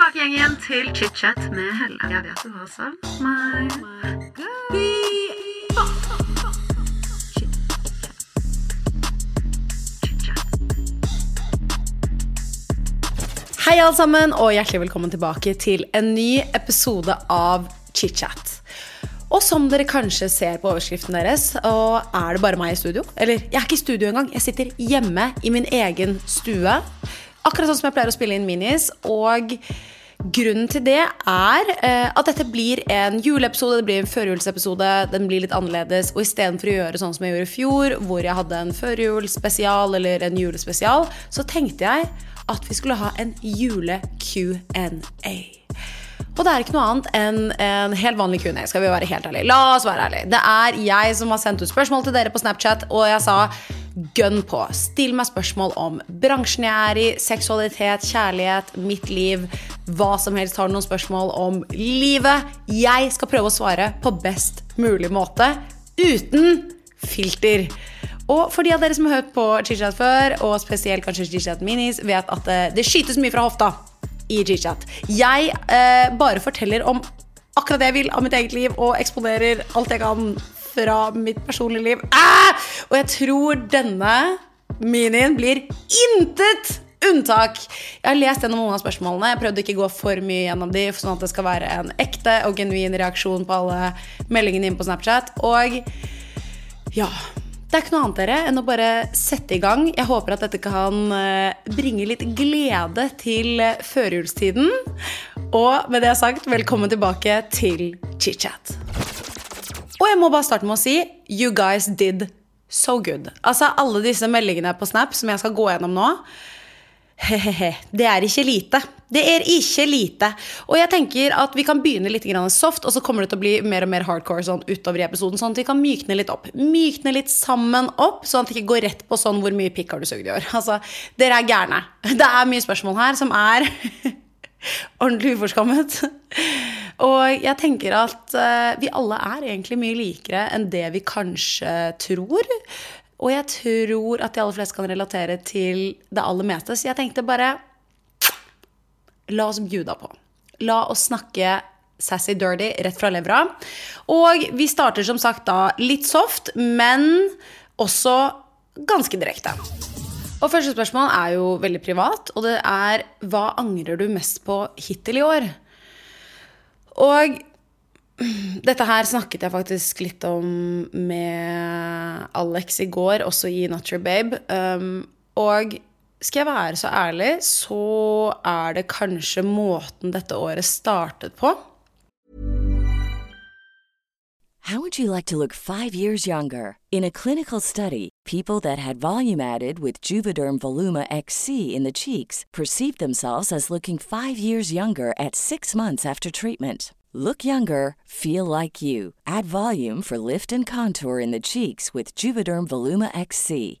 tilbake igjen, igjen til chit-chat med Helle. Jeg vet du har savn meg. Hei alle sammen, og hjertelig velkommen tilbake til en ny episode av Chit-chat. Og som dere kanskje ser på overskriften deres, og er det bare meg i studio? Eller, jeg er ikke i studio engang. Jeg sitter hjemme i min egen stue. Akkurat sånn som jeg pleier å spille inn minis. Og grunnen til det er eh, at dette blir en juleepisode, det blir en førjulsepisode. Den blir litt annerledes. Og istedenfor å gjøre sånn som jeg gjorde i fjor, hvor jeg hadde en førjulsspesial eller en julespesial, så tenkte jeg at vi skulle ha en jule-Q&A. Og det er ikke noe annet enn en helt vanlig Q&A, skal vi være helt ærlige. La oss være ærlige. Det er jeg som har sendt ut spørsmål til dere på Snapchat, og jeg sa gønn på. Still meg spørsmål om bransjen jeg er i, seksualitet, kjærlighet, mitt liv, hva som helst. Har du noen spørsmål om livet? Jeg skal prøve å svare på best mulig måte, uten filter. Og for de av dere som har hørt på Chitchat før, og spesielt kanskje Chitchat Minis, vet at det, det skytes mye fra hofta i Chitchat. Jeg eh, bare forteller om akkurat det jeg vil av mitt eget liv, og eksponerer alt jeg kan fra mitt personlige liv. Ah! Og jeg tror denne minien blir intet unntak. Jeg har lest gjennom noen av spørsmålene. Jeg prøvde ikke å gå for mye gjennom de, sånn at det skal være en ekte og genuin reaksjon på alle meldingene inne på Snapchat. Og ja det er ikke noe annet dere enn å bare sette i gang. Jeg håper at dette kan eh, bringe litt glede til eh, førjulstiden. Og med det sagt, velkommen tilbake til chit-chat. Og jeg må bare starte med å si you guys did so good. Altså alle disse meldingene på Snap som jeg skal gå gjennom nå. Hehehe. Det er ikke lite. Det er ikke lite. Og jeg tenker at vi kan begynne litt soft, og så kommer det til å bli mer og mer hardcore sånn utover i episoden. Sånn at vi kan mykne litt opp. Mykne litt sammen opp, sånn at det ikke går rett på sånn hvor mye pikk har du sugd i år. Altså, dere er gærne. Det er mye spørsmål her som er ordentlig uforskammet. Og jeg tenker at uh, vi alle er egentlig mye likere enn det vi kanskje tror. Og jeg tror at de aller fleste kan relatere til det aller meste. Så jeg tenkte bare La oss bjuda på. La oss snakke sassy dirty rett fra levra. Og vi starter som sagt da litt soft, men også ganske direkte. Og første spørsmål er jo veldig privat, og det er hva angrer du mest på hittil i år? Og dette her snakket jeg faktisk litt om med Alex i går, også i Not Your Babe. Um, og skal jeg være så ærlig, så er det kanskje måten dette året startet på. How would you like to look five years younger? In a clinical study, people that had volume added with Juvederm Voluma XC in the cheeks perceived themselves as looking five years younger at six months after treatment. Look younger, feel like you. Add volume for lift and contour in the cheeks with Juvederm Voluma XC.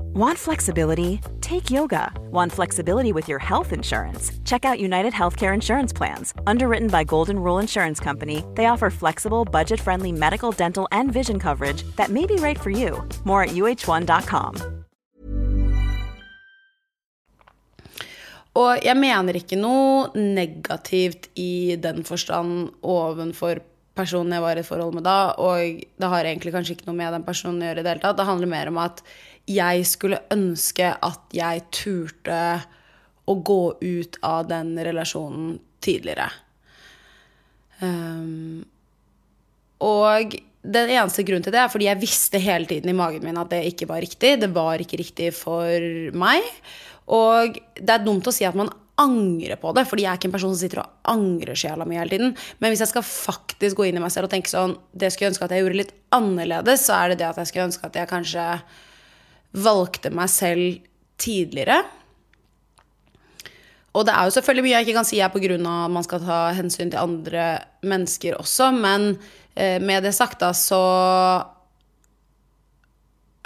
Want flexibility? Take yoga. Want flexibility with your health insurance? Check out United Healthcare Insurance Plans. Underwritten by Golden Rule Insurance Company, they offer flexible, budget friendly medical, dental, and vision coverage that may be right for you. More at uh1.com. Og jeg mener ikke noe negativt i den forstand ovenfor personen jeg var i et forhold med da, og det har egentlig kanskje ikke noe med den personen å gjøre i det hele tatt. Det handler mer om at jeg skulle ønske at jeg turte å gå ut av den relasjonen tidligere. Um, og den eneste grunnen til det er fordi jeg visste hele tiden i magen min at det ikke var riktig. Det var ikke riktig for meg. Og det er dumt å si at man angrer på det, fordi jeg er ikke en person som sitter og angrer sjela mi hele tiden. Men hvis jeg skal faktisk gå inn i meg selv og tenke sånn Det skulle jeg ønske at jeg gjorde litt annerledes, så er det det at jeg skulle ønske at jeg kanskje valgte meg selv tidligere. Og det er jo selvfølgelig mye jeg ikke kan si er pga. at man skal ta hensyn til andre mennesker også, men eh, med det sagt, da, så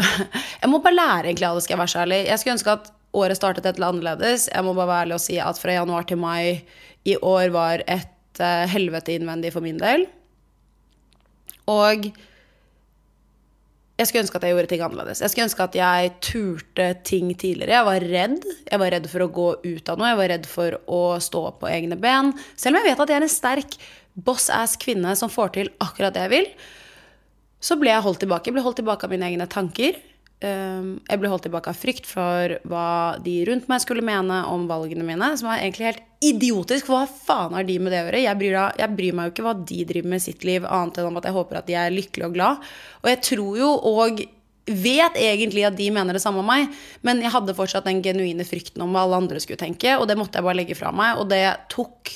Jeg må bare lære egentlig av det, skal jeg være så ærlig. Jeg skulle ønske at året startet et eller annerledes. Jeg må bare være ærlig og si at fra januar til mai i år var et uh, helvete innvendig for min del. Og jeg skulle ønske at jeg gjorde ting annerledes. Jeg skulle ønske at jeg turte ting tidligere. Jeg var redd. Jeg var redd for å gå ut av noe. Jeg var redd for å stå på egne ben. Selv om jeg vet at jeg er en sterk boss-ass kvinne som får til akkurat det jeg vil, så ble jeg holdt tilbake. Jeg ble holdt tilbake av mine egne tanker. Ehm, jeg ble holdt tilbake av frykt for hva de rundt meg skulle mene om valgene mine, som var egentlig helt idiotisk. Hva faen har de med det å gjøre? Jeg bryr, jeg bryr, meg jo ikke hva de driver med sitt liv, annet enn om at jeg håper at de er lykkelige og glad. Og jeg tror jo og vet egentlig at de mener det samme om meg, men jeg hadde fortsatt den genuine frykten om hva alle andre skulle tenke, og det måtte jeg bare legge fra meg, og det tok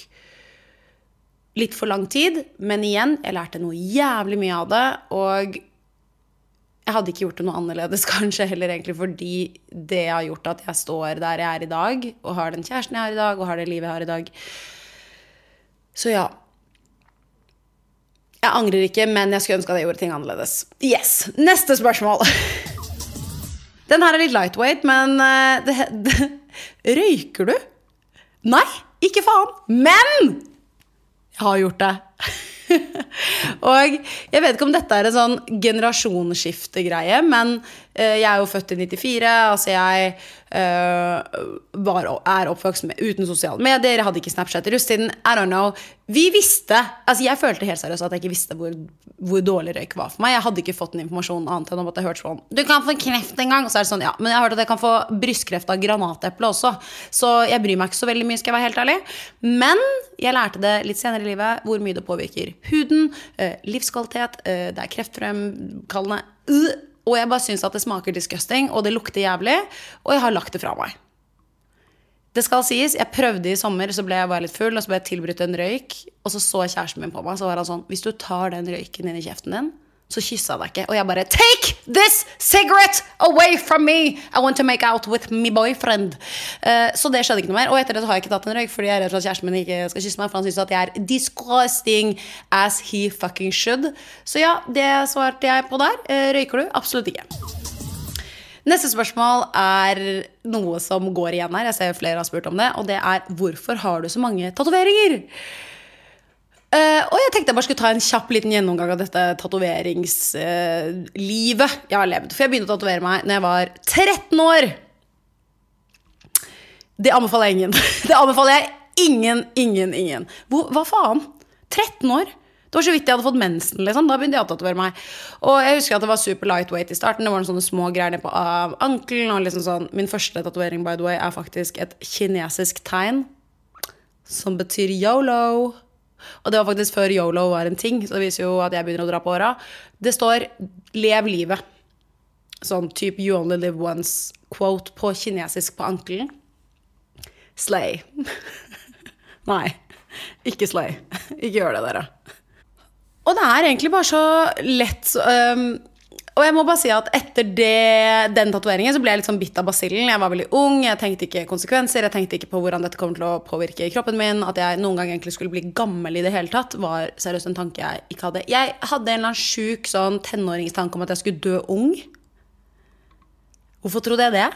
litt for lang tid, men igjen, jeg lærte noe jævlig mye av det, og jeg hadde ikke gjort det noe annerledes, kanskje heller egentlig fordi det har gjort at jeg står der jeg er i dag, og har den kjæresten jeg har i dag, og har det livet jeg har i dag. Så ja. Jeg angrer ikke, men jeg skulle ønske at jeg gjorde ting annerledes. Yes! Neste spørsmål. Den her er litt lightweight, men eh, det, det, Røyker du? Nei, ikke faen. Men jeg har gjort det. og jeg vet ikke om dette er en sånn generasjonsskiftegreie, men jeg er jo født i 94. Altså jeg uh, var, er oppvokst med, uten sosiale medier, hadde ikke Snapchat i russetiden. I don't know. Vi visste Altså jeg følte helt seriøst at jeg ikke visste hvor, hvor, dårlig røyk var for meg. Jeg hadde ikke fått den informasjonen annet enn om at jeg hørte sånn Du kan få kreft en gang. Og så er det sånn, ja, men jeg har hørt at jeg kan få brystkreft av granateple også. Så jeg bryr meg ikke så veldig mye, skal jeg være helt ærlig. Men jeg lærte det litt senere i livet hvor mye det påvirker huden, eh, livskvalitet, eh, det er kreftfremkallende. Og jeg bare syns at det smaker disgusting, og det lukter jævlig, og jeg har lagt det fra meg. Det skal sies, jeg prøvde i sommer, så ble jeg bare litt full, og så ble jeg tilbudt en røyk. Og så så kjæresten min på meg, så var han sånn Hvis du tar den røyken inn i kjeften din, så kyssa deg ikke. Og jeg bare Take this cigarette away from me! I want to make out with my boyfriend. Uh, så det skjedde ikke noe mer. Og etter det har jeg ikke tatt en røyk, fordi jeg er redd for at kjæresten min ikke skal kysse meg. For han syns at jeg er disgusting as he fucking should. Så ja, det svarte jeg på der. Uh, røyker du? Absolutt ikke. Neste spørsmål er noe som går igjen her. Jeg ser flere har spurt om det. Og det er hvorfor har du så mange tatoveringer? Uh, og jeg tenkte jeg bare skulle ta en kjapp liten gjennomgang av dette tatoveringslivet uh, jeg har levd. For jeg begynte å tatovere meg når jeg var 13 år. Det anbefaler jeg ingen. Det anbefaler jeg ingen, ingen, ingen. Hvor, hva faen? 13 år? Det var så vidt jeg hadde fått mensen. Liksom. Da begynte jeg å tatovere meg. Og jeg husker at det var super lightweight i starten. Det var noen sånne små greier ned på uh, ankelen. Og liksom sånn. Min første tatovering by the way, er faktisk et kinesisk tegn som betyr yolo. Og det var faktisk før yolo var en ting, så det viser jo at jeg begynner å dra på åra. Det står 'lev livet'. Sånn type 'you only live once'-quote på kinesisk på ankelen. Slay. Nei, ikke slay. Ikke gjør det, dere. Og det er egentlig bare så lett um, og jeg må bare si at etter det, den tatoveringen så ble jeg litt sånn bitt av basillen. Jeg var veldig ung, jeg tenkte ikke konsekvenser, jeg tenkte ikke på hvordan dette kommer til å påvirke kroppen min. At jeg noen gang egentlig skulle bli gammel i det hele tatt, var seriøst en tanke jeg ikke hadde. Jeg hadde en eller annen sjuk sånn tenåringstanke om at jeg skulle dø ung. Hvorfor trodde jeg det?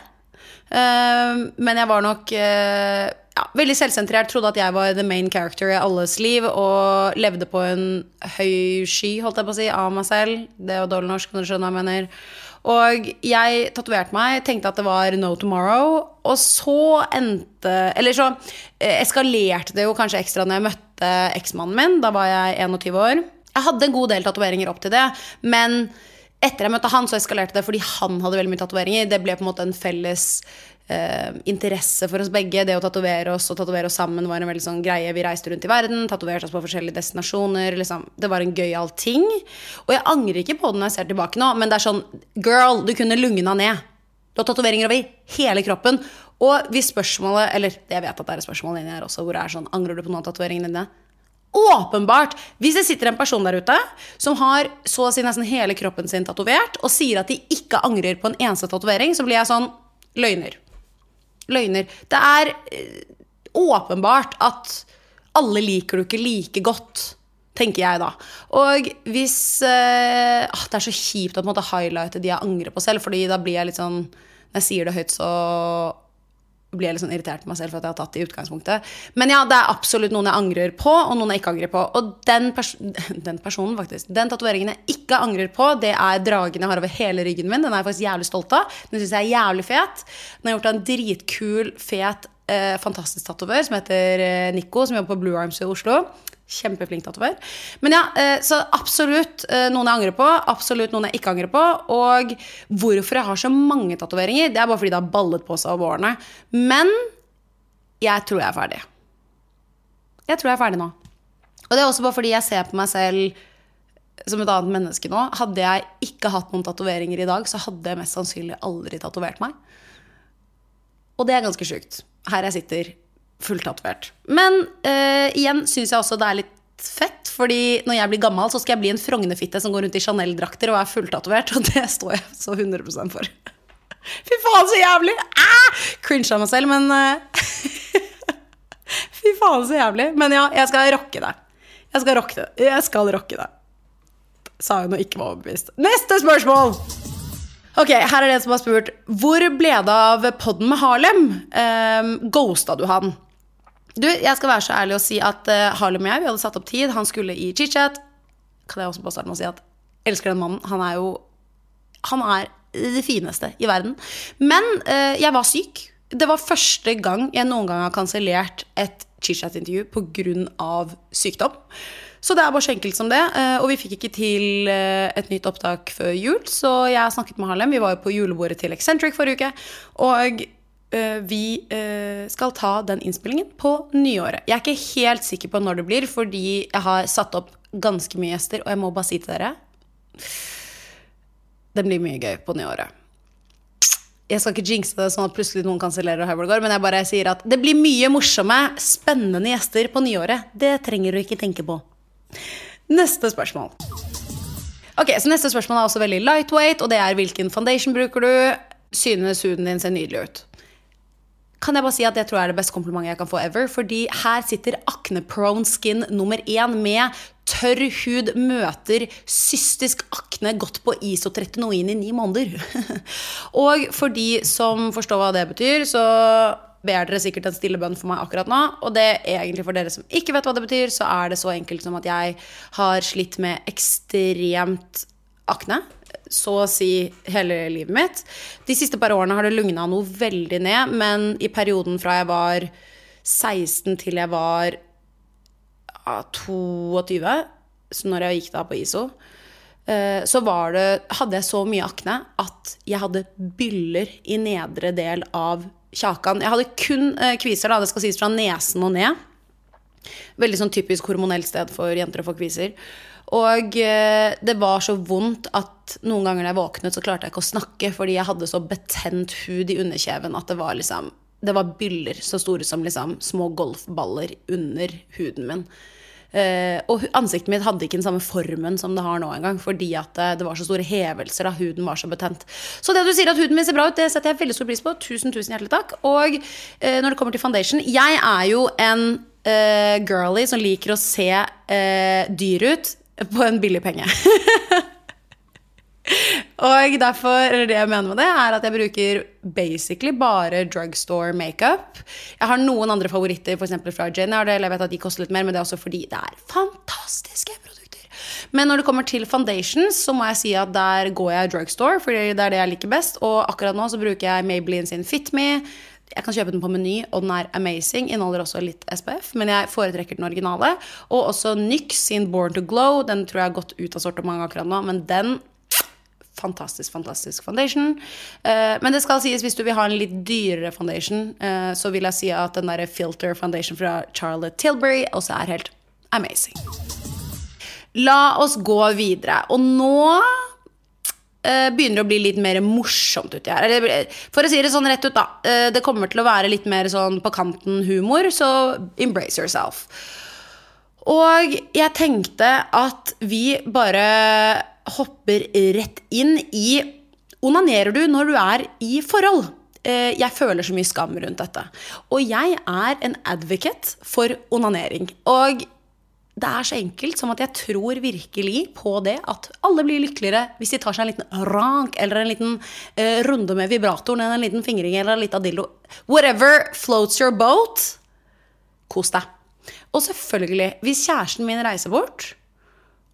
Uh, men jeg var nok uh, ja, veldig selvsentrert. Trodde at jeg var the main character i alles liv og levde på en høy sky, holdt jeg på å si, av meg selv. Det var dårlig norsk, når du skjønner hva jeg mener. Og jeg tatoverte meg, tenkte at det var no tomorrow. Og så endte Eller så eh, eskalerte det jo kanskje ekstra når jeg møtte eksmannen min. Da var jeg 21 år. Jeg hadde en god del tatoveringer opp til det, men etter jeg møtte han, så eskalerte det fordi han hadde veldig mye tatoveringer. Det ble på en måte en felles eh, interesse for oss begge. Det å tatovere oss og tatovere oss sammen var en veldig sånn greie. Vi reiste rundt i verden, tatoverte oss på forskjellige destinasjoner. Liksom. Det var en gøyal ting. Og jeg angrer ikke på det når jeg ser tilbake nå, men det er sånn Girl, du kunne lugna ned. Du har tatoveringer over hele kroppen. Og hvis spørsmålet Eller jeg vet at det er et spørsmål inni her også, hvor det er sånn Angrer du på noen av tatoveringene dine? Åpenbart! Hvis det sitter en person der ute som har så å si nesten hele kroppen sin tatovert, og sier at de ikke angrer på en eneste tatovering, så blir jeg sånn Løgner. Løgner. Det er eh, åpenbart at alle liker du ikke like godt, tenker jeg da. Og hvis eh, ah, Det er så kjipt å på en måte highlighte de jeg angrer på selv, Fordi da blir jeg litt sånn Når jeg sier det høyt, så blir litt sånn irritert på meg selv for at jeg har tatt det i utgangspunktet. Men ja, det er absolutt noen jeg angrer på, og noen jeg ikke angrer på. Og den, pers den personen, faktisk, den tatoveringen jeg ikke angrer på, det er dragen jeg har over hele ryggen min. Den er jeg faktisk jævlig stolt av. Den syns jeg er jævlig fet. Den har gjort av en dritkul, fet, eh, fantastisk tatover som heter eh, Nico, som jobber på Blue Arms i Oslo. Kjempeflink tatover. Men ja, eh, så absolutt eh, noen jeg angrer på. Absolutt noen jeg ikke angrer på. Og hvorfor jeg har så mange tatoveringer, det er bare fordi det har ballet på seg over årene. Men jeg tror jeg er ferdig. Jeg tror jeg er ferdig nå. Og det er også bare fordi jeg ser på meg selv som et annet menneske nå. Hadde jeg ikke hatt noen tatoveringer i dag, så hadde jeg mest sannsynlig aldri tatovert meg. Og det er ganske sjukt. Her jeg sitter fulltatovert. Men uh, igjen syns jeg også det er litt fett, fordi når jeg blir gammel, så skal jeg bli en Frogner-fitte som går rundt i Chanel-drakter og er fulltatovert, og det står jeg så 100% for. Fy faen, så jævlig! Ah! Cringe av meg selv, men uh, Fy faen, så jævlig. Men ja, jeg skal rocke det. Jeg skal rocke det. Jeg skal rocke det. Sa hun og ikke var overbevist. Neste spørsmål! Ok, Her er det en som har spurt Hvor ble det av podden med Harlem? Um, Ghosta du han? Du, jeg skal være så ærlig og si at uh, Harlem og jeg vi hadde satt opp tid. Han skulle i chit-chat. Kan jeg også bare starte med å si at jeg elsker den mannen. Han er jo Han er det fineste i verden. Men uh, jeg var syk. Det var første gang jeg noen gang har kansellert et chit-chat-intervju pga. sykdom. Så det er bare så enkelt som det. Uh, og vi fikk ikke til et nytt opptak før jul, så jeg snakket med Harlem. Vi var jo på julebordet til Eccentric forrige uke. Og Eh, vi eh, skal ta den innspillingen på nyåret. Jeg er ikke helt sikker på når det blir, fordi jeg har satt opp ganske mye gjester, og jeg må bare si til dere Det blir mye gøy på nyåret. Jeg skal ikke jinxe det sånn at plutselig noen kansellerer, men jeg bare sier at det blir mye morsomme, spennende gjester på nyåret. Det trenger du ikke tenke på. Neste spørsmål. Ok, så Neste spørsmål er også veldig lightweight, og det er hvilken foundation bruker du? Synes huden din ser nydelig ut? Kan jeg bare si at det tror jeg er det beste komplimentet jeg kan få ever. Fordi her sitter akne-prone skin nummer én med tørr hud møter cystisk akne gått på isotretinoin i ni måneder. og for de som forstår hva det betyr, så ber dere sikkert en stille bønn for meg akkurat nå. Og det er egentlig for dere som ikke vet hva det betyr, så er det så enkelt som at jeg har slitt med ekstremt akne så å si hele livet mitt. De siste par årene har det lugna noe veldig ned, men i perioden fra jeg var 16 til jeg var ja, 22, så når jeg gikk da på ISO, eh, så var det, hadde jeg så mye akne at jeg hadde byller i nedre del av kjakan. Jeg hadde kun eh, kviser, da, det skal sies fra nesen og ned. Veldig sånn typisk hormonelt sted for jenter å få kviser. Og eh, det var så vondt at noen ganger da jeg våknet, så klarte jeg ikke å snakke fordi jeg hadde så betent hud i underkjeven at det var liksom Det var byller så store som liksom små golfballer under huden min. Uh, og ansiktet mitt hadde ikke den samme formen som det har nå engang. Fordi at det, det, var så store hevelser da huden var så betent. Så det du sier at huden min ser bra ut, det setter jeg veldig stor pris på. Tusen, tusen hjertelig takk. Og uh, når det kommer til foundation Jeg er jo en uh, girly som liker å se dyr ut på en billig penge. og derfor, eller det jeg mener med det, er at jeg bruker basically bare drugstore makeup. Jeg har noen andre favoritter, f.eks. fra Jane Jeg vet at de koster litt mer, men det er også fordi det er fantastiske produkter. Men når det kommer til foundations, så må jeg si at der går jeg drugstore, fordi det er det jeg liker best. Og akkurat nå så bruker jeg Maybelline sin Fit Me. Jeg kan kjøpe den på Meny, og den er amazing. Inneholder også litt SPF, men jeg foretrekker den originale. Og også NYX sin Born to Glow. Den tror jeg har gått ut av sortimentet akkurat nå, men den Fantastisk, fantastisk foundation. Eh, men det skal sies, hvis du vil ha en litt dyrere foundation, eh, så vil jeg si at den der filter foundation fra Charlotte Tilbury også er helt amazing. La oss gå videre. Og nå begynner å bli litt mer morsomt uti her. For å si det sånn rett ut, da. eh, det kommer til å være litt mer sånn på kanten humor, så embrace yourself. Og jeg tenkte at vi bare hopper rett inn i Onanerer du når du er i forhold? Eh, Jeg føler så mye skam rundt dette. Og jeg er en advocate for onanering. Og det er så enkelt som at jeg tror virkelig på det at alle blir lykkeligere hvis de tar seg en liten rank eller en liten uh, runde med vibratoren eller en liten fingring eller en liten dildo. Whatever floats your boat. Kos deg. Og selvfølgelig, hvis kjæresten min reiser bort,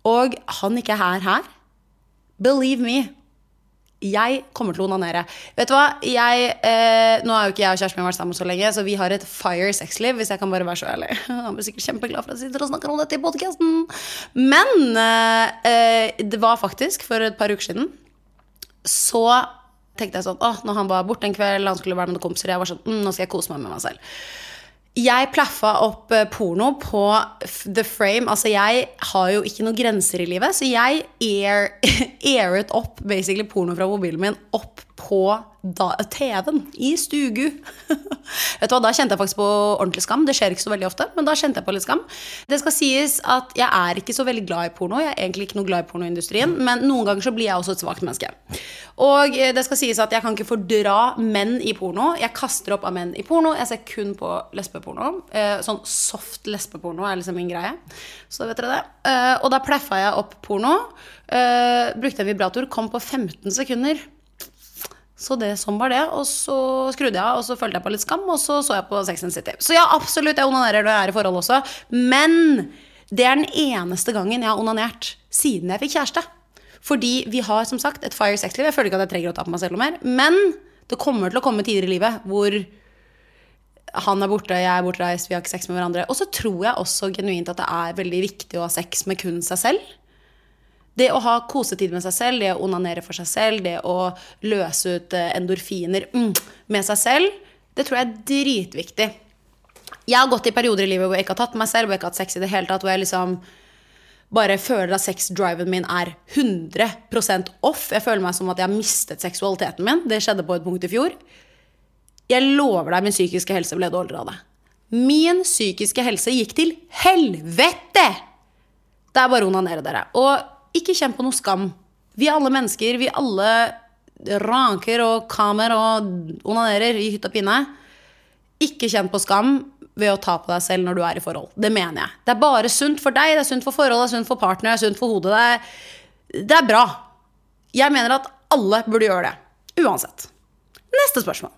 og han ikke er her her, believe me, jeg kommer til å onanere. Vet du hva? Jeg, eh, nå har jo ikke jeg og kjæresten min vært sammen så lenge, så vi har et fire sexliv, hvis jeg kan bare være så ærlig. Han blir sikkert kjempeglad for at jeg sitter og snakker om dette i podcasten. Men eh, eh, det var faktisk for et par uker siden, så tenkte jeg sånn, Å, når han var borte en kveld, han skulle være med noen kompiser, jeg var sånn, mm, nå skal jeg kose meg med meg selv. Jeg plaffa opp eh, porno på The Frame. Altså, jeg har jo ikke noen grenser i livet, så jeg air, airet opp basically porno fra mobilen min opp på TV-en i stugu. Vet du hva, Da kjente jeg faktisk på ordentlig skam. Det skjer ikke så veldig ofte, men da kjente jeg på litt skam. Det skal sies at jeg er ikke så veldig glad i porno. Jeg er egentlig ikke noe glad i pornoindustrien, men noen ganger så blir jeg også et svakt menneske. Og eh, det skal sies at jeg kan ikke fordra menn i porno. Jeg kaster opp av menn i porno. Jeg ser kun på lesbeporno. Eh, Sånn soft lesbeporno er liksom min greie. Så vet dere det. Eh, Og da pleffa jeg opp porno. Brukte en vibrator. Kom på 15 sekunder. Så det, sånn var det. Og så skrudde jeg av, og så følte jeg på litt skam, og så så jeg på Sex and City. Så ja, absolutt, jeg onanerer når jeg er i forhold også. Men det er den eneste gangen jeg har onanert siden jeg fikk kjæreste. Fordi vi har som sagt et fire sex-liv. Jeg føler ikke at jeg trenger å ta på meg selv noe mer. Men det kommer til å komme tider i livet hvor han er borte, jeg er bortreist, vi har ikke sex med hverandre. Og så tror jeg også genuint at det er veldig viktig å ha sex med kun seg selv. Det å ha kosetid med seg selv, det å onanere for seg selv, det å løse ut eh, endorfiner mm, med seg selv, det tror jeg er dritviktig. Jeg har gått i perioder i livet hvor jeg ikke har tatt meg selv, hvor jeg ikke har hatt sex i det hele tatt, hvor jeg liksom bare føler at sexdriven min er 100% off. Jeg føler meg som at jeg har mistet seksualiteten min. Det skjedde på et punkt i fjor. Jeg lover deg, min psykiske helse ble dårligere av det. Min psykiske helse gikk til helvete! Det er bare å onanere, dere. Og ikke kjenn på noe skam. Vi er alle mennesker. Vi alle ranker og kamer og onanerer i hytt og pinne. Ikke kjenn på skam ved å ta på deg selv når du er i forhold. Det mener jeg. Det er bare sunt for deg, det er sunt for forholdet, det er sunt for partner, det er sunt for hodet. Det er, det er bra. Jeg mener at alle burde gjøre det. Uansett. Neste spørsmål.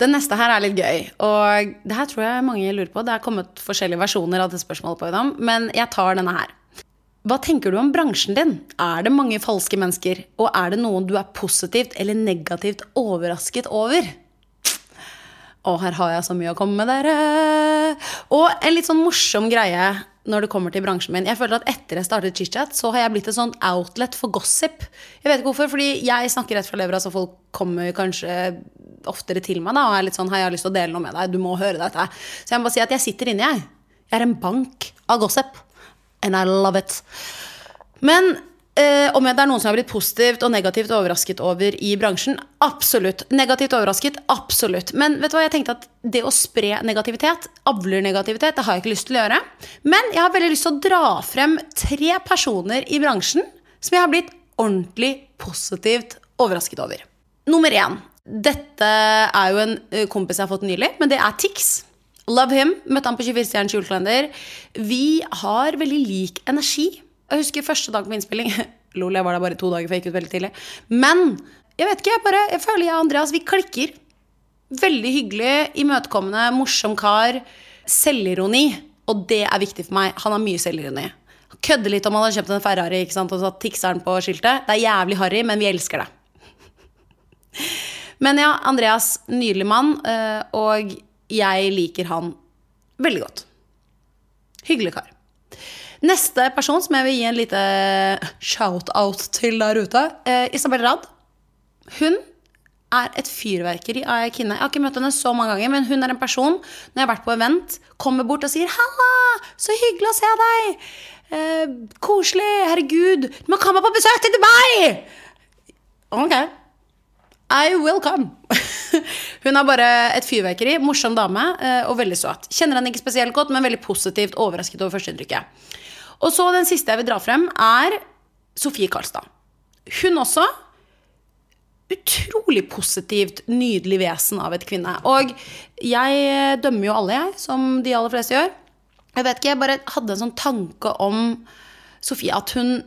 Den neste her er litt gøy, og det her tror jeg mange lurer på. Det er kommet forskjellige versjoner av det spørsmålet på i dag, men jeg tar denne her. Hva tenker du om bransjen din? Er det mange falske mennesker? Og er det noen du er positivt eller negativt overrasket over? Og her har jeg så mye å komme med dere. Og en litt sånn morsom greie når det kommer til bransjen min. Jeg føler at etter jeg startet ChitChat, så har jeg blitt et sånn outlet for gossip. Jeg vet ikke hvorfor, fordi jeg snakker rett fra levra, så folk kommer kanskje oftere til meg da, og er litt sånn Hei, jeg har lyst til å dele noe med deg. Du må høre dette. Så jeg må bare si at jeg sitter inne, jeg. Jeg er en bank av gossip. And I love it. Men eh, om det er noen som har blitt positivt og negativt overrasket over i bransjen? Absolutt. Negativt overrasket? Absolutt. Men vet du hva, jeg tenkte at det å spre negativitet, avler negativitet, det har jeg ikke lyst til å gjøre. Men jeg har veldig lyst til å dra frem tre personer i bransjen som jeg har blitt ordentlig positivt overrasket over. Nummer én. Dette er jo en eh, kompis jeg har fått nylig, men det er Tix. Love him. Møtte han på 24 stjerners julekalender. Vi har veldig lik energi. Jeg husker første dag på innspilling. Lol, jeg var der bare to dager, for jeg gikk ut veldig tidlig. Men jeg vet ikke, jeg bare, jeg føler jeg og Andreas, vi klikker. Veldig hyggelig, imøtekommende, morsom kar. Selvironi. Og det er viktig for meg. Han har mye selvironi. Kødder litt om han har kjøpt en Ferrari ikke sant? og satt Tixeren på skiltet. Det er jævlig harry, men vi elsker det. Men ja, Andreas, nydelig mann, eh, og jeg liker han veldig godt. Hyggelig kar. Neste person som jeg vil gi en lite shout-out til der ute, eh, Isabel Rad. Hun er et fyrverkeri av ei kvinne. Jeg har ikke møtt henne så mange ganger, men hun er en person når jeg har vært på event, kommer bort og sier 'Halla! Så hyggelig å se deg!' Eh, 'Koselig. Herregud. Du må komme på besøk til Dubai!' Ok. I will come. Hun er bare et fyrverkeri. Morsom dame eh, og veldig søt. Kjenner henne ikke spesielt godt, men veldig positivt overrasket over førsteinntrykket. Og så den siste jeg vil dra frem, er Sofie Karlstad. Hun også utrolig positivt, nydelig vesen av et kvinne. Og jeg dømmer jo alle, jeg, som de aller fleste gjør. Jeg vet ikke, jeg bare hadde en sånn tanke om Sofie, at hun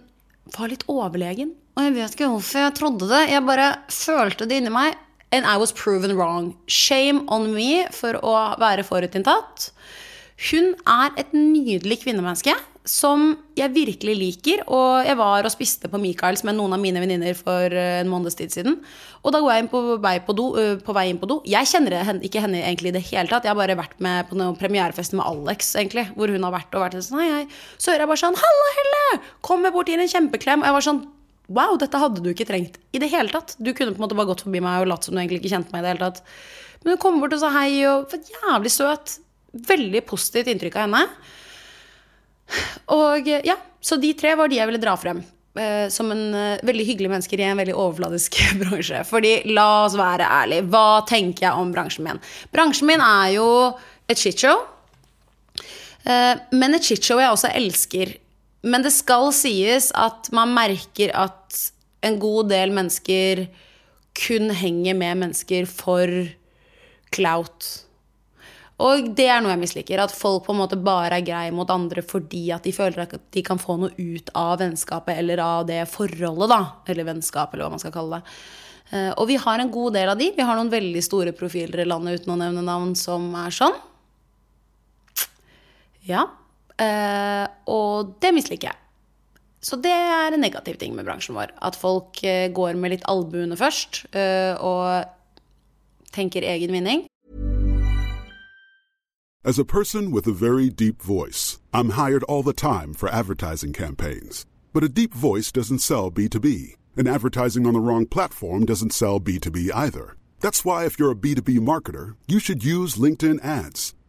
var litt overlegen. Og jeg vet ikke hvorfor jeg trodde det. Jeg bare følte det inni meg. And I was proven wrong. Shame on me for å være forutinntatt. Hun er et nydelig kvinnemenneske som jeg virkelig liker. Og jeg var og spiste på Michaels med noen av mine venninner for eh, en måneds tid siden. Og da går jeg inn på vei, på, do, uh, på vei inn på do. Jeg kjenner ikke henne egentlig i det hele tatt. Jeg har bare vært med på noen premierefest med Alex, egentlig. Hvor hun har vært og vært sånn. Jeg, så hører jeg bare sånn 'Halla, Helle!' Kommer bort, gir en kjempeklem. Og jeg var sånn Wow, dette hadde du ikke trengt i det hele tatt. Du kunne på en måte bare gått forbi meg og latt som du egentlig ikke kjente meg i det hele tatt. Men hun kom bort og sa hei og var jævlig søt. Veldig positivt inntrykk av henne. Og ja, Så de tre var de jeg ville dra frem. Eh, som en eh, veldig hyggelig mennesker i en veldig overfladisk bransje. Fordi la oss være ærlige, hva tenker jeg om bransjen min? Bransjen min er jo et shitshow. Eh, men et shitshow jeg også elsker. Men det skal sies at man merker at en god del mennesker kun henger med mennesker for clout. Og det er noe jeg misliker. At folk på en måte bare er greie mot andre fordi at de føler at de kan få noe ut av vennskapet eller av det forholdet, da. Eller vennskap, eller hva man skal kalle det. Eh, og vi har en god del av de. Vi har noen veldig store profiler i landet uten å nevne navn som er sånn. Ja. Eh, og det misliker jeg. Så det er en negativ ting med bransjen vår. At folk eh, går med litt albuene først og tenker egen vinning. As a person with a very deep voice, I'm hired all the time for advertising campaigns. But a deep voice doesn't sell B2B, and advertising on the wrong platform doesn't sell B2B either. That's why, if you're a B2B marketer, you should use LinkedIn ads.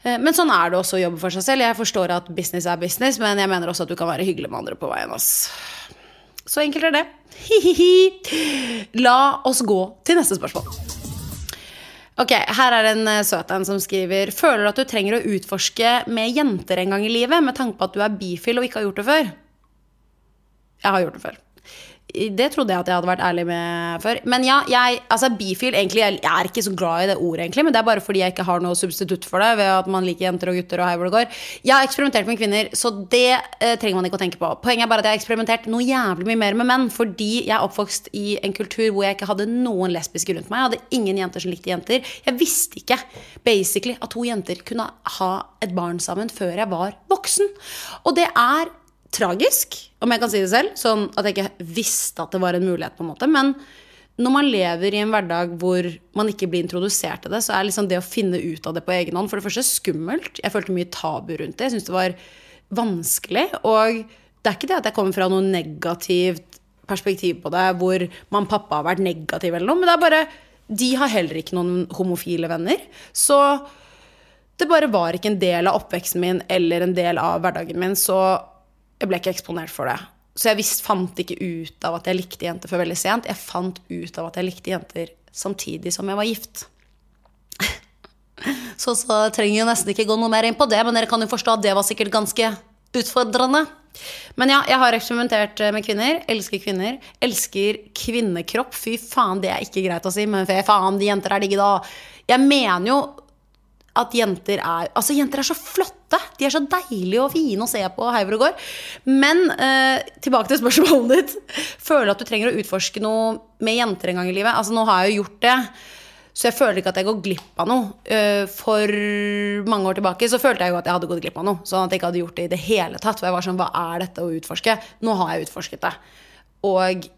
Men sånn er det også å jobbe for seg selv. Jeg forstår at business er business, men jeg mener også at du kan være hyggelig med andre på veien. Ass. Så enkelt er det. Hihihi. La oss gå til neste spørsmål. Ok, Her er en eh, søt en som skriver Føler du at du trenger å utforske med jenter en gang i livet med tanke på at du er bifil og ikke har gjort det før? Jeg har gjort det før. Det trodde jeg at jeg hadde vært ærlig med før. Men ja, jeg, altså bifil egentlig, jeg er ikke så glad i det ordet, egentlig, men det er bare fordi jeg ikke har noe substitutt for det. Ved at man liker jenter og gutter og hei hvor det går. Jeg har eksperimentert med kvinner, så det eh, trenger man ikke å tenke på. Poenget er bare at jeg har eksperimentert noe jævlig mye mer med menn, fordi jeg er oppvokst i en kultur hvor jeg ikke hadde noen lesbiske rundt meg. Jeg hadde ingen jenter som likte jenter. Jeg visste ikke basically at to jenter kunne ha et barn sammen før jeg var voksen. Og det er tragisk, om jeg kan si det selv. Sånn at jeg ikke visste at det var en mulighet, på en måte. Men når man lever i en hverdag hvor man ikke blir introdusert til det, så er liksom det å finne ut av det på egen hånd for det første skummelt. Jeg følte mye tabu rundt det. Jeg syntes det var vanskelig. Og det er ikke det at jeg kommer fra noe negativt perspektiv på det, hvor man pappa har vært negativ eller noe, men det er bare De har heller ikke noen homofile venner. Så det bare var ikke en del av oppveksten min eller en del av hverdagen min. Så jeg ble ikke eksponert for det. Så jeg visst fant ikke ut av at jeg likte jenter før veldig sent. Jeg fant ut av at jeg likte jenter samtidig som jeg var gift. Så så trenger jeg nesten ikke gå noe mer inn på det, men dere kan jo forstå at det var sikkert ganske utfordrende. Men ja, jeg har eksperimentert med kvinner. Elsker kvinner. Elsker kvinnekropp. Fy faen, det er ikke greit å si, men fy faen, de jenter er digge, da. Jeg mener jo at jenter er Altså, jenter er så flotte! De er så deilige og fine å se på hei hvor det går. Men eh, tilbake til spørsmålet ditt. Føler du at du trenger å utforske noe med jenter en gang i livet? Altså, nå har jeg jo gjort det. Så jeg føler ikke at jeg går glipp av noe. Eh, For mange år tilbake så følte jeg jo at jeg hadde gått glipp av noe. Sånn at jeg ikke hadde gjort det i det hele tatt. For jeg var sånn, hva er dette å utforske? Nå har jeg utforsket det. Og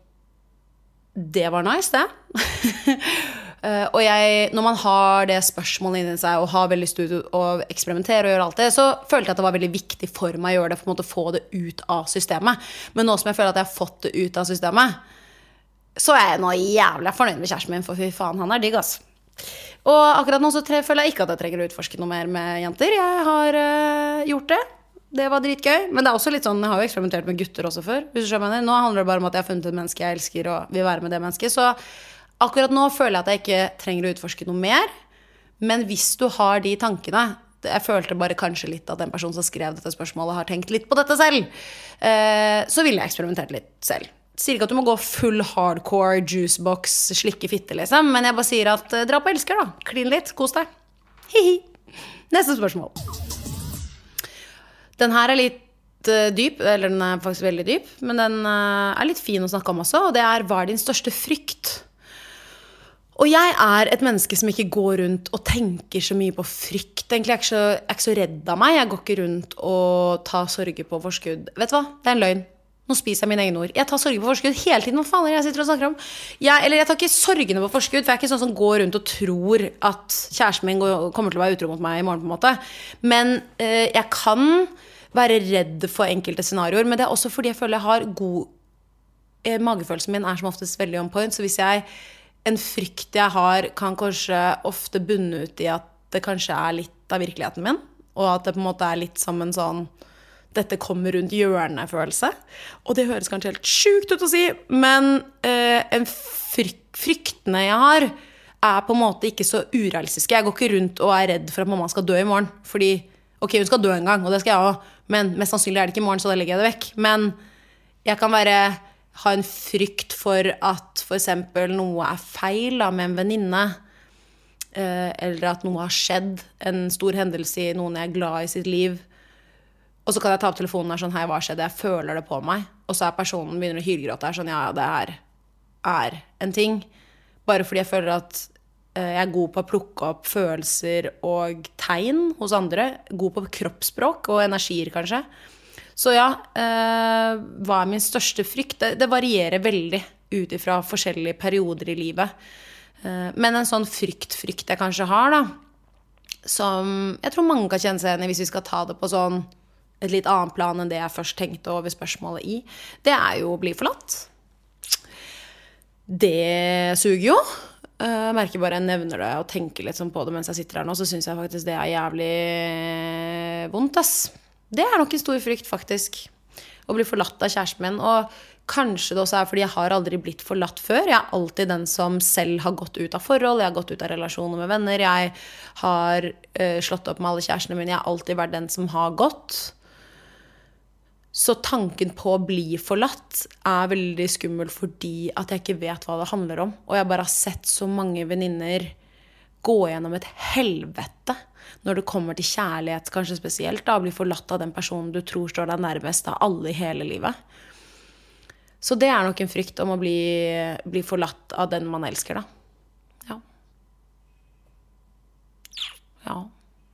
det var nice, det. Eh, og jeg, når man har det spørsmålet inni seg og har veldig lyst til å eksperimentere, og gjøre alt det, så følte jeg at det var veldig viktig for meg å gjøre det, for å få det ut av systemet. Men nå som jeg føler at jeg har fått det ut av systemet, så er jeg nå jævlig fornøyd med kjæresten min, for fy faen, han er digg, ass. Og akkurat nå så føler jeg ikke at jeg trenger å utforske noe mer med jenter. Jeg har øh, gjort det. Det var dritgøy. Men det er også litt sånn, jeg har jo eksperimentert med gutter også før. Nå handler det bare om at jeg har funnet et menneske jeg elsker og vil være med det mennesket. Så akkurat nå føler jeg at jeg ikke trenger å utforske noe mer. Men hvis du har de tankene Jeg følte bare kanskje litt at den personen som skrev dette spørsmålet, har tenkt litt på dette selv. eh, Så ville jeg eksperimentert litt selv. Sier ikke at du må gå full hardcore juicebox, slikke fitte, liksom. Men jeg bare sier at eh, dra på elsker, da. Klin litt. Kos deg. Hi-hi. Neste spørsmål. Den her er litt eh, dyp, eller den er faktisk veldig dyp, men den er litt fin å snakke om også, og det er hva er din største frykt? Og jeg er et menneske som ikke går rundt og tenker så mye på frykt. Egentlig er jeg ikke så, jeg er ikke så redd av meg. Jeg går ikke rundt og tar sorger på forskudd. Vet du hva? Det er en løgn. Nå spiser jeg mine egne ord. Jeg tar sorger på forskudd hele tiden. Hva faen er det jeg sitter og snakker om? Jeg, eller jeg tar ikke sorgene på forskudd, for jeg er ikke sånn som går rundt og tror at kjæresten min går, kommer til å være utro mot meg i morgen, på en måte. Men øh, jeg kan være redd for enkelte scenarioer, men det er også fordi jeg føler jeg har god eh, Magefølelsen min er som oftest veldig on point, så hvis jeg en frykt jeg har, kan kanskje ofte bunne ut i at det kanskje er litt av virkeligheten min. Og at det på en måte er litt som en sånn dette kommer rundt hjørnet-følelse. Og det høres kanskje helt sjukt ut å si, men eh, en frykt, fryktene jeg har, er på en måte ikke så urealistiske. Jeg går ikke rundt og er redd for at mamma skal dø i morgen. Fordi ok, hun skal dø en gang, og det skal jeg òg, men mest sannsynlig er det ikke i morgen, så da legger jeg det vekk. Men jeg kan være ha en frykt for at f.eks. noe er feil da, med en venninne. Eh, eller at noe har skjedd, en stor hendelse i noen jeg er glad i sitt liv. Og så kan jeg ta opp telefonen og er sånn Hei, hva skjedde? Jeg føler det på meg. Og så er personen begynner å hylgråte. Er sånn Ja, det her er en ting. Bare fordi jeg føler at eh, jeg er god på å plukke opp følelser og tegn hos andre. God på kroppsspråk og energier, kanskje. Så ja, eh, hva er min største frykt? Det, varierer veldig ut ifra forskjellige perioder i livet. Eh, men en sånn frykt-frykt jeg kanskje har, da, som jeg tror mange kan kjenne seg igjen i hvis vi skal ta det på sånn et litt annet plan enn det jeg først tenkte over spørsmålet i, det er jo å bli forlatt. det suger jo. Eh, Jeg merker bare jeg nevner det og tenker litt sånn på det mens jeg sitter her nå, så syns jeg faktisk det er jævlig vondt, ass. Det er nok en stor frykt, faktisk. Å bli forlatt av kjæresten min. Og kanskje det også er fordi jeg har aldri blitt forlatt før. Jeg er alltid den som selv har gått ut av forhold, jeg har gått ut av relasjoner med venner. Jeg har uh, slått opp med alle kjærestene mine. Jeg har alltid vært den som har gått. Så tanken på å bli forlatt er veldig skummel fordi at jeg ikke vet hva det handler om. Og jeg bare har sett så mange venninner gå gjennom et helvete når det kommer til kjærlighet, kanskje spesielt. da, bli forlatt av den personen du tror står deg nærmest av alle i hele livet. Så det er nok en frykt om å bli, bli forlatt av den man elsker, da. Ja. Ja.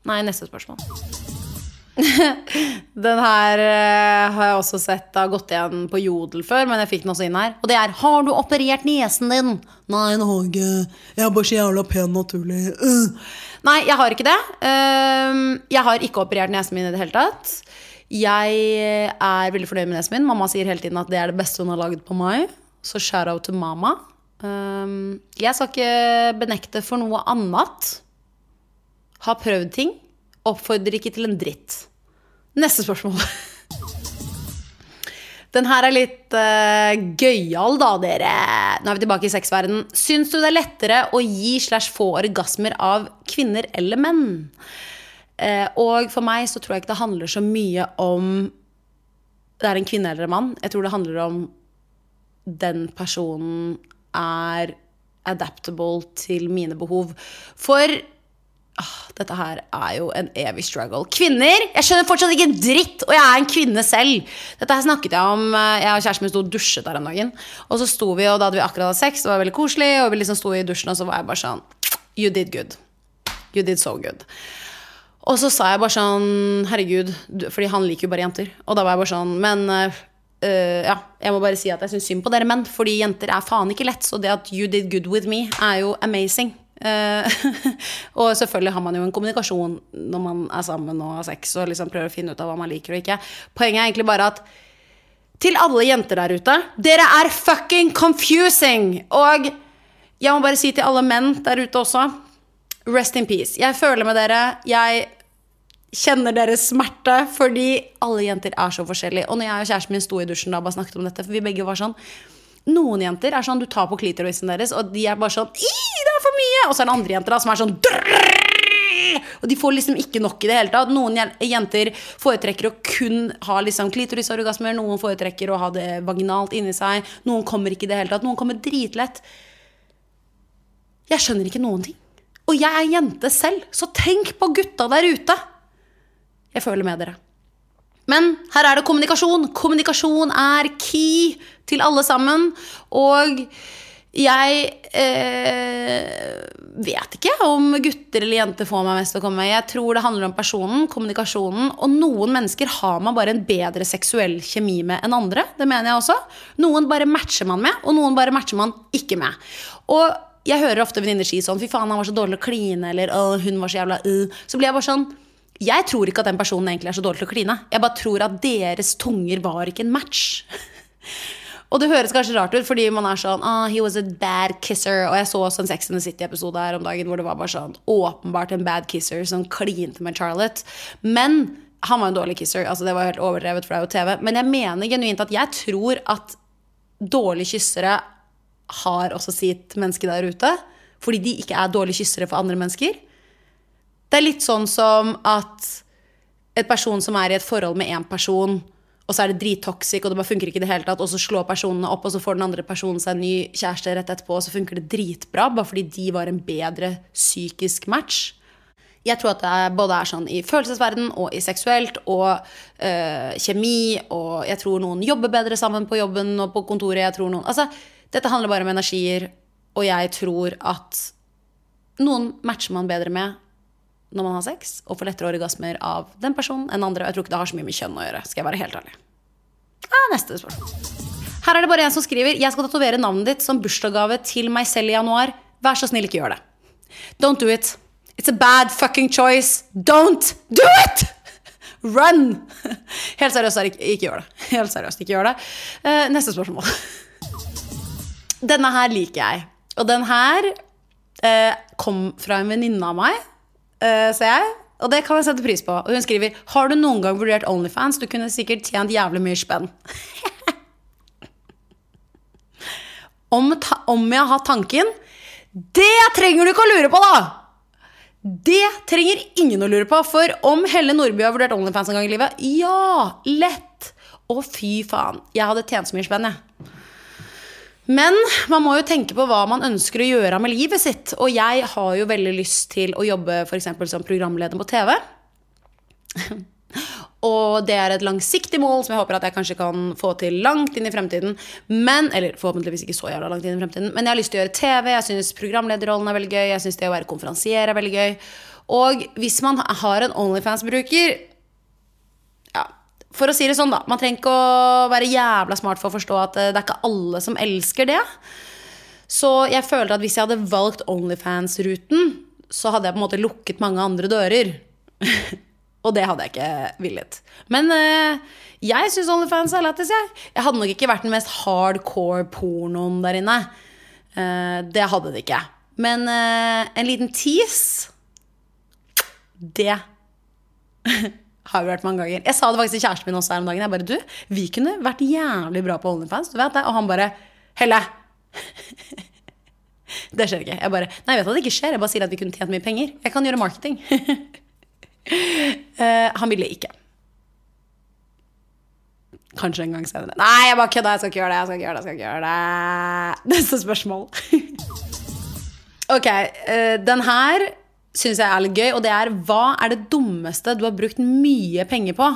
Nei, neste spørsmål. Den her uh, har jeg også sett har gått igjen på Jodel før, men jeg fikk den også inn her. Og det er 'Har du operert nesen din?' Nei, det har ikke. Jeg er bare så jævla pen naturlig. Uh. Nei, jeg har ikke det. Ehm, Jeg har ikke operert nesen min i det hele tatt. Jeg er veldig fornøyd med nesen min. Mamma sier hele tiden at det er det beste hun har lagd på meg. Så shout-out til mamma. Ehm, Jeg skal ikke benekte for noe annet. Har prøvd ting. Oppfordrer ikke til en dritt. Neste spørsmål. Den her er litt uh, gøyal, da, dere. Nå er vi tilbake i sexverdenen. Syns du det er lettere å gi slash få orgasmer av kvinner eller menn? Uh, og for meg så tror jeg ikke det handler så mye om det er en kvinne eller en mann. Jeg tror det handler om den personen er adaptable til mine behov. For dette her er jo en evig struggle. Kvinner! Jeg skjønner fortsatt ikke en dritt, og jeg er en kvinne selv. Dette her snakket jeg om eh, Jeg og kjæresten min sto og dusjet her en dagen. Og så sto vi, og da hadde vi akkurat hatt sex, det var veldig koselig, og vi liksom sto i dusjen, og så var jeg bare sånn You did good. You did so good. Og så sa jeg bare sånn Herregud, fordi han liker jo bare jenter. Og da var jeg bare sånn Men øh, ja, jeg må bare si at jeg syns synd på dere menn, fordi jenter er faen ikke lett. Så det at you did good with me, er jo amazing. Eh, og selvfølgelig har man jo en kommunikasjon når man er sammen og har sex og liksom prøver å finne ut av hva man liker og ikke. Poenget er egentlig bare at til alle jenter der ute Dere er fucking confusing! Og jeg må bare si til alle menn der ute også Rest in peace. Jeg føler med dere. Jeg kjenner deres smerte, fordi alle jenter er så forskjellige. Og når jeg og kjæresten min sto i dusjen da og bare snakket om dette, for vi begge var sånn Noen jenter er sånn du tar på klitorisen deres, og de er bare sånn «Ih, det er for mye! Og så er det andre jenter da som er sånn og de får liksom ikke nok i det hele tatt. Noen jenter foretrekker å kun ha liksom klitorisorgasmer, noen foretrekker å ha det vaginalt inni seg, noen kommer ikke i det hele tatt, noen kommer dritlett. Jeg skjønner ikke noen ting. Og jeg er jente selv, så tenk på gutta der ute! Jeg føler med dere. Men her er det kommunikasjon. Kommunikasjon er key til alle sammen. Og jeg eh, vet ikke om gutter eller jenter får meg mest til å komme. Jeg tror det handler om personen, kommunikasjonen. Og noen mennesker har man bare en bedre seksuell kjemi med enn andre. Det mener jeg også. Noen bare matcher man med, og noen bare matcher man ikke med. Og jeg hører ofte venninner si sånn Fy faen, han var så dårlig å kline, eller hun var så jævla uh. Så blir jeg bare sånn jeg tror ikke at den personen egentlig er så dårlig til å kline. Jeg bare tror at deres tunger var ikke en match. og det høres kanskje rart ut, fordi man er sånn ah, He was a bad kisser. Og jeg så også en Sex and the City-episode her om dagen hvor det var bare sånn åpenbart en bad kisser som klinte med Charlotte. Men han var en dårlig kisser. Altså Det var helt overdrevet, for det er jo TV. Men jeg mener genuint at jeg tror at dårlige kyssere har også sitt menneske der ute. Fordi de ikke er dårlige kyssere for andre mennesker. Det er litt sånn som at et person som er i et forhold med én person, og så er det drittoxic, og det bare funker ikke i det hele tatt, og så slår personene opp, og så får den andre personen seg en ny kjæreste rett etterpå, og så funker det dritbra, bare fordi de var en bedre psykisk match. Jeg tror at det både er sånn i følelsesverden og i seksuelt og øh, kjemi, og jeg tror noen jobber bedre sammen på jobben og på kontoret. Jeg tror noen, altså, dette handler bare om energier, og jeg tror at noen matcher man bedre med når man har sex, og får lettere orgasmer av den personen enn andre. Jeg tror ikke det har så mye med kjønn å gjøre. Skal jeg være helt ærlig. Ah, neste spørsmål. Her er det bare en som skriver Jeg skal tatovere navnet ditt som bursdagsgave til meg selv i januar. Vær så snill, ikke gjør det. Don't do it. It's a bad fucking choice. Don't do it! Run! Helt seriøst, ikke, ikke gjør det. Helt seriøst, ikke gjør det. Uh, neste spørsmål. Denne her liker jeg. Og den her uh, kom fra en venninne av meg, eh, ser jeg. Og det kan jeg sette pris på. Og hun skriver Har du noen gang vurdert Onlyfans? Du kunne sikkert tjent jævlig mye spenn. om, om jeg har tanken Det trenger du ikke å lure på, da! Det trenger ingen å lure på, for om Helle Nordby har vurdert Onlyfans en gang i livet Ja! Lett! Å, fy faen. Jeg hadde tjent så mye spenn, jeg. Men man må jo tenke på hva man ønsker å gjøre med livet sitt. Og jeg har jo veldig lyst til å jobbe f.eks. som programleder på TV. Og det er et langsiktig mål som jeg håper at jeg kanskje kan få til langt inn i fremtiden. Men, eller forhåpentligvis ikke så jævla langt inn i fremtiden. Men jeg har lyst til å gjøre TV, jeg syns programlederrollen er veldig gøy, jeg syns det å være konferansier er veldig gøy. Og hvis man har en Onlyfans-bruker For å si det sånn, da. Man trenger ikke å være jævla smart for å forstå at eh, det er ikke alle som elsker det. Så jeg føler at hvis jeg hadde valgt Onlyfans-ruten, så hadde jeg på en måte lukket mange andre dører. Og det hadde jeg ikke villet. Men eh, jeg syns Onlyfans er lættis, jeg. Jeg hadde nok ikke vært den mest hardcore pornoen der inne. Eh, det hadde det ikke. Men eh, en liten tease Det har vi vært mange ganger. Jeg sa det faktisk til kjæresten min også her om dagen. Jeg bare, du, vi kunne vært jævlig bra på Onlyfans, du vet det. Og han bare Helle! det skjer ikke. Jeg bare Nei, jeg vet at det ikke skjer. Jeg bare sier at vi kunne tjent mye penger. Jeg kan gjøre marketing. uh, han ville ikke. Kanskje en gang senere. Nei, jeg bare kødda. Jeg skal ikke gjøre det. Jeg skal ikke gjøre det. Jeg skal ikke gjøre det. Neste spørsmål. ok, uh, den her syns jeg er litt gøy, og det er hva er det dummeste du har brukt mye penger på?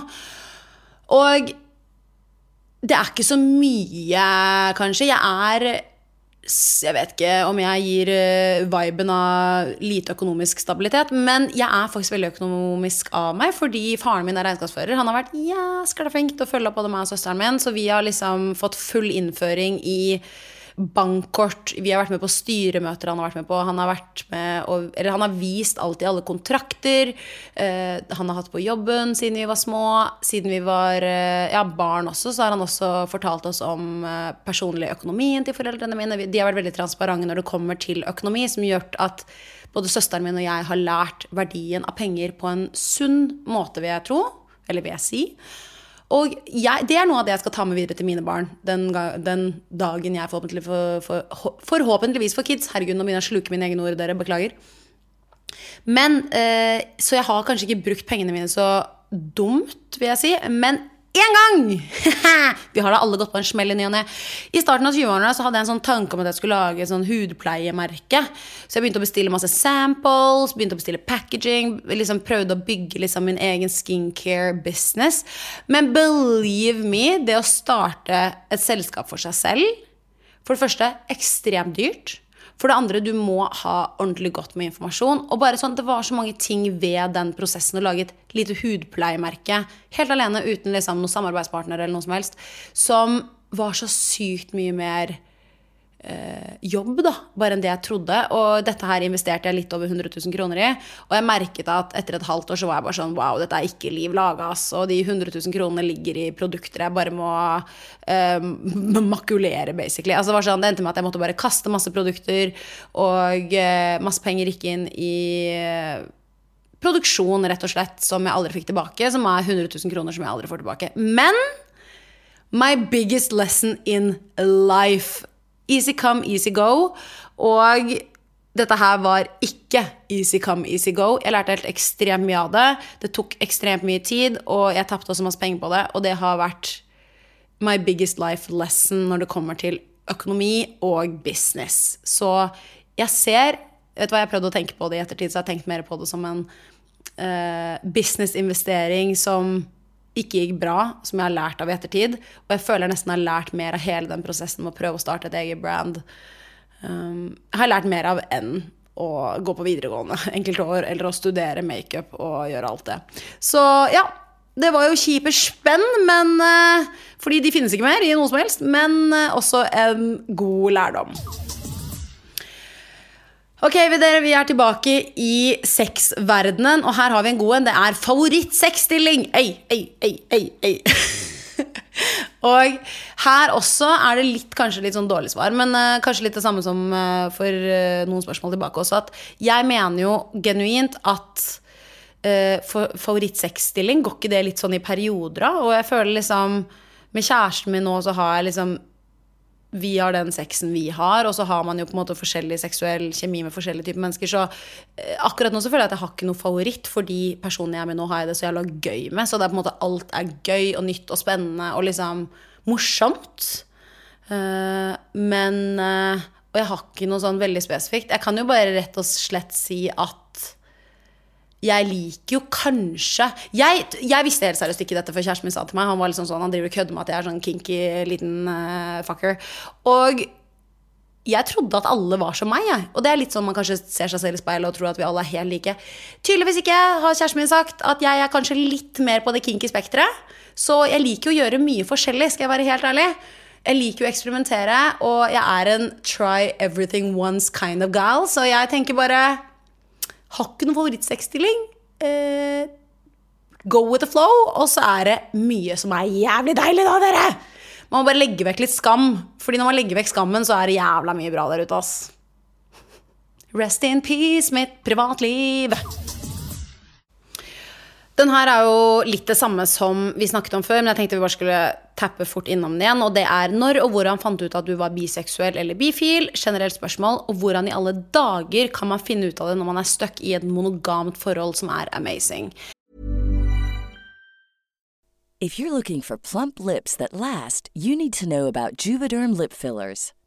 Og det er ikke så mye, kanskje. Jeg er jeg vet ikke om jeg gir uh, viben av lite økonomisk stabilitet, men jeg er faktisk veldig økonomisk av meg, fordi faren min er regnskapsfører. Han har vært jæskla flink til å følge opp både meg og søsteren min, så vi har liksom fått full innføring i bankkort. Vi har vært med på styremøter han har vært med på. Han har, vært med og, eller han har vist alt i alle kontrakter. Eh, han har hatt på jobben siden vi var små. Siden vi var eh, ja, barn også, så har han også fortalt oss om eh, personlig økonomien til foreldrene mine. De har vært veldig transparente når det kommer til økonomi, som gjør at både søsteren min og jeg har lært verdien av penger på en sunn måte, vil jeg tro. Eller vil jeg si. Og jeg, det er noe av det jeg skal ta med videre til mine barn den, den dagen jeg forhåpentlig for, for, forhåpentligvis får kids. Herregud, nå begynner jeg å sluke mine egne ord, dere. Beklager. Men, eh, Så jeg har kanskje ikke brukt pengene mine så dumt, vil jeg si. Men én gang! vi har da alle gått på en smell i ny og ne. I starten av 20-årene hadde jeg en sånn tanke om at jeg skulle lage sånn hudpleiemerke. Så jeg begynte å bestille masse samples, begynte å bestille packaging. Liksom prøvde å bygge liksom min egen skincare-business. Men believe me, det å starte et selskap for seg selv For det første ekstremt dyrt. For det andre, du må ha ordentlig godt med informasjon. Og bare sånn, Det var så mange ting ved den prosessen å lage et lite hudpleiemerke helt alene uten liksom, noen samarbeidspartner eller noe som helst, som var så sykt mye mer jobb da, bare enn det jeg trodde. Og dette her investerte jeg litt over 100 000 kroner i. Og jeg merket at etter et halvt år så var jeg bare sånn wow, dette er ikke liv laga, ass. Og de 100 000 kronene ligger i produkter jeg bare må eh, makulere, basically. Altså, det, sånn, det endte med at jeg måtte bare kaste masse produkter, og eh, masse penger gikk inn i eh, produksjon, rett og slett, som jeg aldri fikk tilbake. Som er 100 000 kroner som jeg aldri får tilbake. Men my biggest lesson in life Easy come, easy go. Og dette her var ikke easy come, easy go. Jeg lærte helt ekstremt mye av det. Det tok ekstremt mye tid, og jeg tapte også masse penger på det. Og det har vært my biggest life lesson når det kommer til økonomi og business. Så jeg ser Vet du hva, jeg prøvde å tenke på det i ettertid, så jeg har tenkt mer på det som en uh, businessinvestering som ikke gikk bra, som jeg har lært av i ettertid. Og jeg føler jeg nesten har lært mer av hele den prosessen med å prøve å starte et eget brand. Um, har lært mer av enn å gå på videregående enkelte år, eller å studere makeup og gjøre alt det. Så ja, det var jo kjipe spenn, men, uh, fordi de finnes ikke mer i noe som helst. Men uh, også en god lærdom. Ok, dere, Vi er tilbake i sexverdenen, og her har vi en god en. Det er favorittsexstilling! Ei, ei, ei, ei, ei. Og her også er det litt, kanskje litt sånn dårlig svar, men uh, kanskje litt det samme som uh, for uh, noen spørsmål tilbake også, at jeg mener jo genuint at uh, favorittsexstilling, går ikke det litt sånn i perioder av? Og jeg føler liksom Med kjæresten min nå så har jeg liksom vi har den sexen vi har, og så har man jo på en måte forskjellig seksuell kjemi med forskjellige typer mennesker. Så eh, akkurat nå så føler jeg at jeg har ikke noe favoritt, fordi personen jeg er med nå, har jeg det så jævla gøy med. Så det er på en måte alt er gøy og nytt og spennende og liksom morsomt. Eh, men eh, Og jeg har ikke noe sånn veldig spesifikt. Jeg kan jo bare rett og slett si at jeg liker jo kanskje Jeg, jeg visste helt seriøst ikke dette før kjæresten min sa til meg. Han var liksom sånn, han driver og kødder med at jeg er sånn kinky liten uh, fucker. Og jeg trodde at alle var som meg. Jeg. Og det er litt sånn man kanskje ser seg selv i speilet og tror at vi alle er helt like. Tydeligvis ikke, har kjæresten min sagt. At jeg er kanskje litt mer på det kinky spekteret. Så jeg liker jo å gjøre mye forskjellig, skal jeg være helt ærlig. Jeg liker jo å eksperimentere, og jeg er en try everything once kind of gal. Så jeg tenker bare Har ikke noen favorittsexstilling. Eh, go with the flow. Og så er det mye som er jævlig deilig, da, dere! Man må bare legge vekk litt skam. Fordi når man legger vekk skammen, så er det jævla mye bra der ute, ass. Rest in peace, mitt privatliv. Den her er jo litt det samme som vi snakket om før, men jeg tenkte vi bare skulle tappe fort innom den igjen. Og det er når og hvordan fant du ut at du var biseksuell eller bifil? Generelt spørsmål. Og hvordan i alle dager kan man finne ut av det når man er stuck i et monogamt forhold som er amazing? If you're looking for plump lips that last, you need to know about Juvederm lip fillers.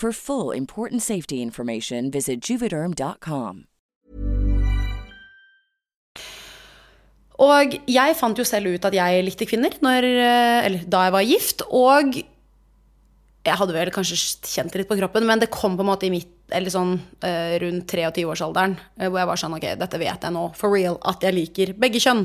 For full important safety information, visit juvederm.com. Og jeg fant jo selv ut at jeg likte kvinner når, eh, eller, da jeg var gift. Og jeg hadde vel kanskje kjent det litt på kroppen, men det kom på en måte i mitt, eller sånn eh, rundt 23-årsalderen, eh, hvor jeg var sånn ok, dette vet jeg nå, for real, at jeg liker begge kjønn.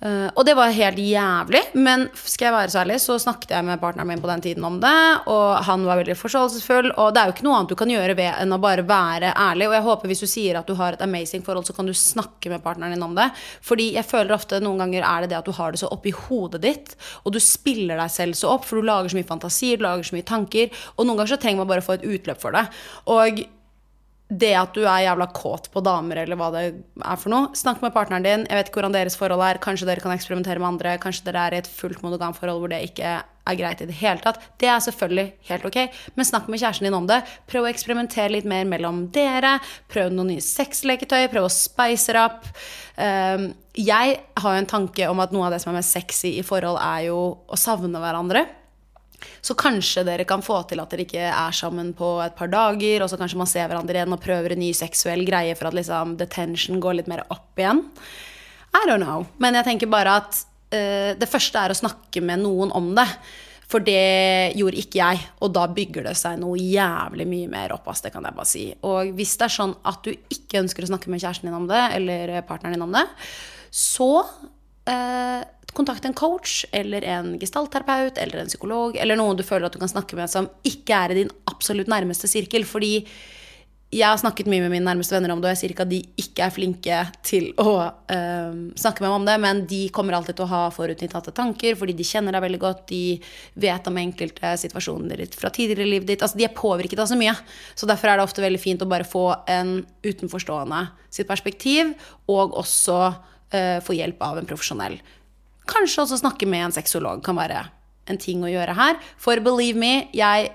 Eh, og det var helt jævlig, men skal jeg være så ærlig, så snakket jeg med partneren min på den tiden om det, og han var veldig forståelsesfull, og det er jo ikke noe annet du kan gjøre ved enn å bare være ærlig, og jeg håper hvis du sier at du har et amazing forhold, så kan du snakke med partneren din om det, fordi jeg føler ofte noen ganger er det det at du har det så oppi hodet ditt, og du spiller deg selv så opp, for du lager så mye fantasier, du lager så mye tanker, og noen ganger så trenger man bare å få et utløp for det, og det at du er jævla kåt på damer, eller hva det er for noe. Snakk med partneren din. Jeg vet ikke hvordan deres forhold er. Kanskje dere kan eksperimentere med andre. Kanskje dere er i et fullt monogamt forhold hvor det ikke er greit i det hele tatt. Det er selvfølgelig helt ok, men snakk med kjæresten din om det. Prøv å eksperimentere litt mer mellom dere. Prøv noen nye sexleketøy. Prøv å spice det opp. Um, jeg har jo en tanke om at noe av det som er mest sexy i forhold, er jo å savne hverandre. Så kanskje dere kan få til at dere ikke er sammen på et par dager, og så kanskje man ser hverandre igjen og prøver en ny seksuell greie for at liksom the går litt mer opp igjen. I don't know. Men jeg tenker bare at uh, det første er å snakke med noen om det. For det gjorde ikke jeg, og da bygger det seg noe jævlig mye mer opp. ass, det kan jeg bare si. Og hvis det er sånn at du ikke ønsker å snakke med kjæresten din om det, eller partneren din om det, så eh, kontakt en coach eller en gestaltterapeut eller en psykolog eller noen du føler at du kan snakke med som ikke er i din absolutt nærmeste sirkel. Fordi jeg har snakket mye med mine nærmeste venner om det, og jeg sier ikke at de ikke er flinke til å øh, snakke med meg om det, men de kommer alltid til å ha forutinntatte tanker fordi de kjenner deg veldig godt, de vet om enkelte situasjoner ditt fra tidligere i livet ditt. Altså, de er påvirket av så mye. Så derfor er det ofte veldig fint å bare få en utenforstående sitt perspektiv, og også øh, få hjelp av en profesjonell. Kanskje også snakke med en sexolog kan være en ting å gjøre her. For believe me, jeg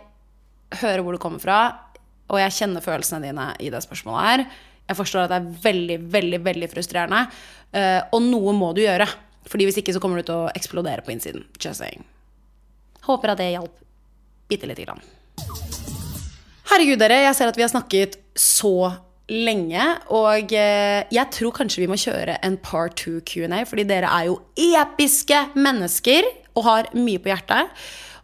hører hvor du kommer fra, og jeg kjenner følelsene dine i det spørsmålet her. Jeg forstår at det er veldig, veldig, veldig frustrerende. eh, og noe må du gjøre. Fordi hvis ikke så kommer du til å eksplodere på innsiden. Just saying. Håper at det hjalp bitte lite grann. Herregud, dere. Jeg ser at vi har snakket så lenge. Og eh, jeg tror kanskje vi må kjøre en part two Q&A, fordi dere er jo episke mennesker og har mye på hjertet.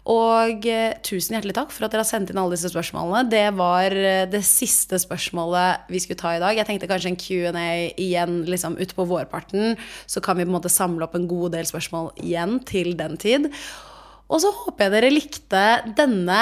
Og eh, tusen hjertelig takk for at dere har sendt inn alle disse spørsmålene. Det var eh, det siste spørsmålet vi skulle ta i dag. Jeg tenkte kanskje en Q&A igjen liksom utpå vårparten. Så kan vi på en måte samle opp en god del spørsmål igjen til den tid. Og så håper jeg dere likte denne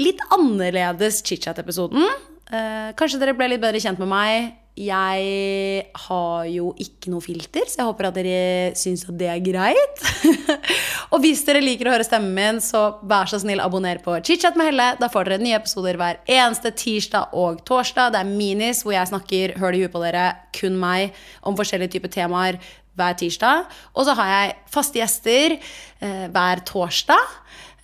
litt annerledes chit-chat-episoden. Eh, kanskje dere ble litt bedre kjent med meg. Jeg har jo ikke noe filter, så jeg håper at dere syns at det er greit. og hvis dere liker å høre stemmen min, så vær så snill abonner på Chit-chat med Helle. Da får dere nye episoder hver eneste tirsdag og torsdag. Det er minis hvor jeg snakker høl i huet på dere, kun meg, om forskjellige typer temaer hver tirsdag. Og så har jeg faste gjester eh, hver torsdag.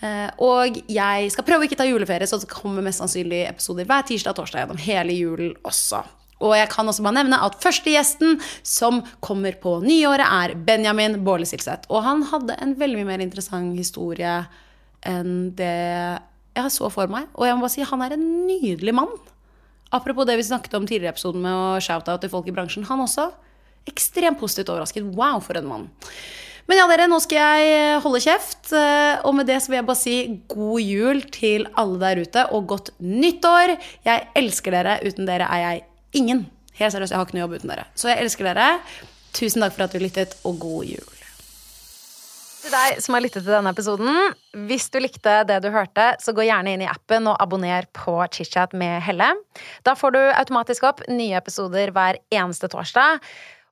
Eh, og jeg skal prøve å ikke ta juleferie, så det kommer mest sannsynlig episoder hver tirsdag og torsdag gjennom hele julen også. Og jeg kan også bare nevne at første gjesten som kommer på nyåret, er Benjamin Baarli Silseth. Og han hadde en veldig mye mer interessant historie enn det jeg så for meg. Og jeg må bare si, han er en nydelig mann. Apropos det vi snakket om tidligere episoden med å shout-out til folk i bransjen. Han også. Ekstremt positivt overrasket. Wow, for en mann. Men ja, dere, nå skal jeg holde kjeft. eh, Og med det så vil jeg bare si god jul til alle der ute, og godt nyttår. Jeg elsker dere. Uten dere er jeg ingen. Helt seriøst, jeg har ikke noe jobb uten dere. Så jeg elsker dere. Tusen takk for at du lyttet, og god jul. Til deg som har lyttet til denne episoden, hvis du likte det du hørte, så gå gjerne inn i appen og abonner på ChitChat med Helle. Da får du automatisk opp nye episoder hver eneste torsdag.